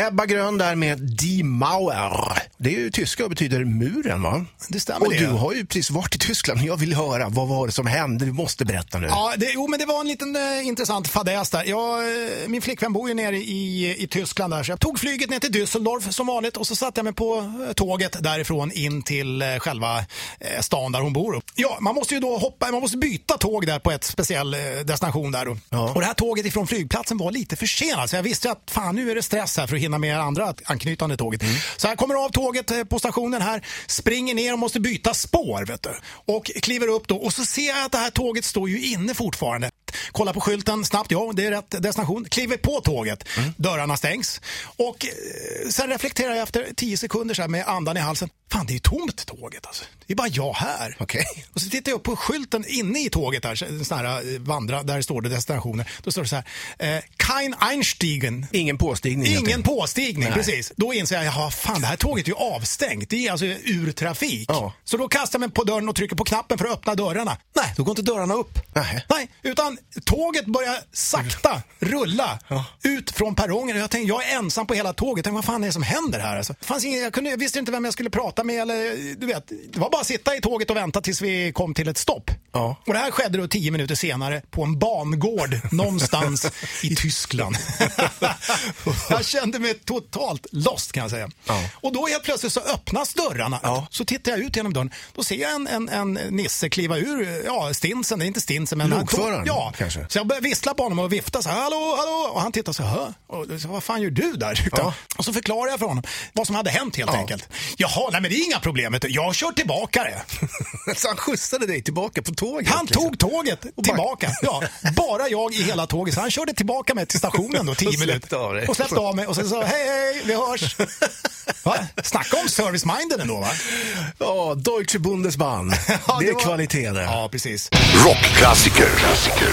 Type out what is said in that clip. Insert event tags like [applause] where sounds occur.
Ebba Grön där med Die Mauer. Det är ju tyska och betyder muren va? Det stämmer Och det. du har ju precis varit i Tyskland. Jag vill höra, vad var det som hände? Du måste berätta nu. Ja, det, jo, men det var en liten eh, intressant fadäs där. Jag, eh, min flickvän bor ju nere i, i Tyskland där, så jag tog flyget ner till Düsseldorf som vanligt och så satte jag mig på eh, tåget därifrån in till eh, själva eh, stan där hon bor. Ja, man måste ju då hoppa, man måste byta tåg där på ett speciell eh, destination där. Ja. Och det här tåget ifrån flygplatsen var lite försenat, så jag visste att fan nu är det stress här för att hinna med andra anknytande tåget. Så jag kommer av tåget tåget eh, på stationen här, springer ner och måste byta spår. Vet du. Och kliver upp då och så ser jag att det här tåget står ju inne fortfarande. Kollar på skylten snabbt, ja det är rätt destination. Kliver på tåget, dörrarna stängs. Och eh, sen reflekterar jag efter 10 sekunder så här med andan i halsen. Fan det är tomt tåget alltså. Det är bara jag här. Okej. Och så tittar jag upp på skylten inne i tåget där, en sån här eh, vandra, där står det destinationer. Då står det så här, eh, Kein Einstiegen. Ingen påstigning. Ingen påstigning, Nej. precis. Då inser jag, jaha, fan det här tåget är ju avstängt. Det är alltså ur trafik. Ja. Så då kastar jag mig på dörren och trycker på knappen för att öppna dörrarna. Nej, då går inte dörrarna upp. Nej. Nej, utan tåget börjar sakta rulla ut från perrongen. Och Jag tänkte, jag är ensam på hela tåget. Jag tänkte, vad fan är det som händer här? Alltså, fanns ingen, jag, kunde, jag visste inte vem jag skulle prata med. Eller, du vet, det var bara att sitta i tåget och vänta tills vi kom till ett stopp. Ja. Och det här skedde då tio minuter senare på en bangård någonstans [laughs] i Tyskland. [laughs] jag kände mig totalt lost kan jag säga. Ja. Och då helt plötsligt så öppnas dörrarna. Ja. Så tittar jag ut genom dörren. Då ser jag en, en, en nisse kliva ur, ja stinsen, det är inte stinsen men... Lokföraren, Ja, kanske. så jag börjar vissla på honom och vifta så här, hallå, hallå. Och han tittar så här, och så, vad fan gör du där? Ja. Och så förklarar jag för honom vad som hade hänt helt Ja. enkelt. Jaha, nej men det är inga problem. Jag kör tillbaka det. [laughs] Så han skjutsade dig tillbaka på tåget? Han liksom. tog tåget tillbaka. Ja, bara jag i hela tåget. Så han körde tillbaka mig till stationen då, tio Och släppte minuter. Och släppte av mig och sen sa hej, hej, vi hörs. [laughs] Va? Snacka om service-minded ändå va? Ja, Deutsche Bundesbahn. [laughs] Ja, det är var- kvalitet det. Ja, precis. Rockklassiker. Klassiker.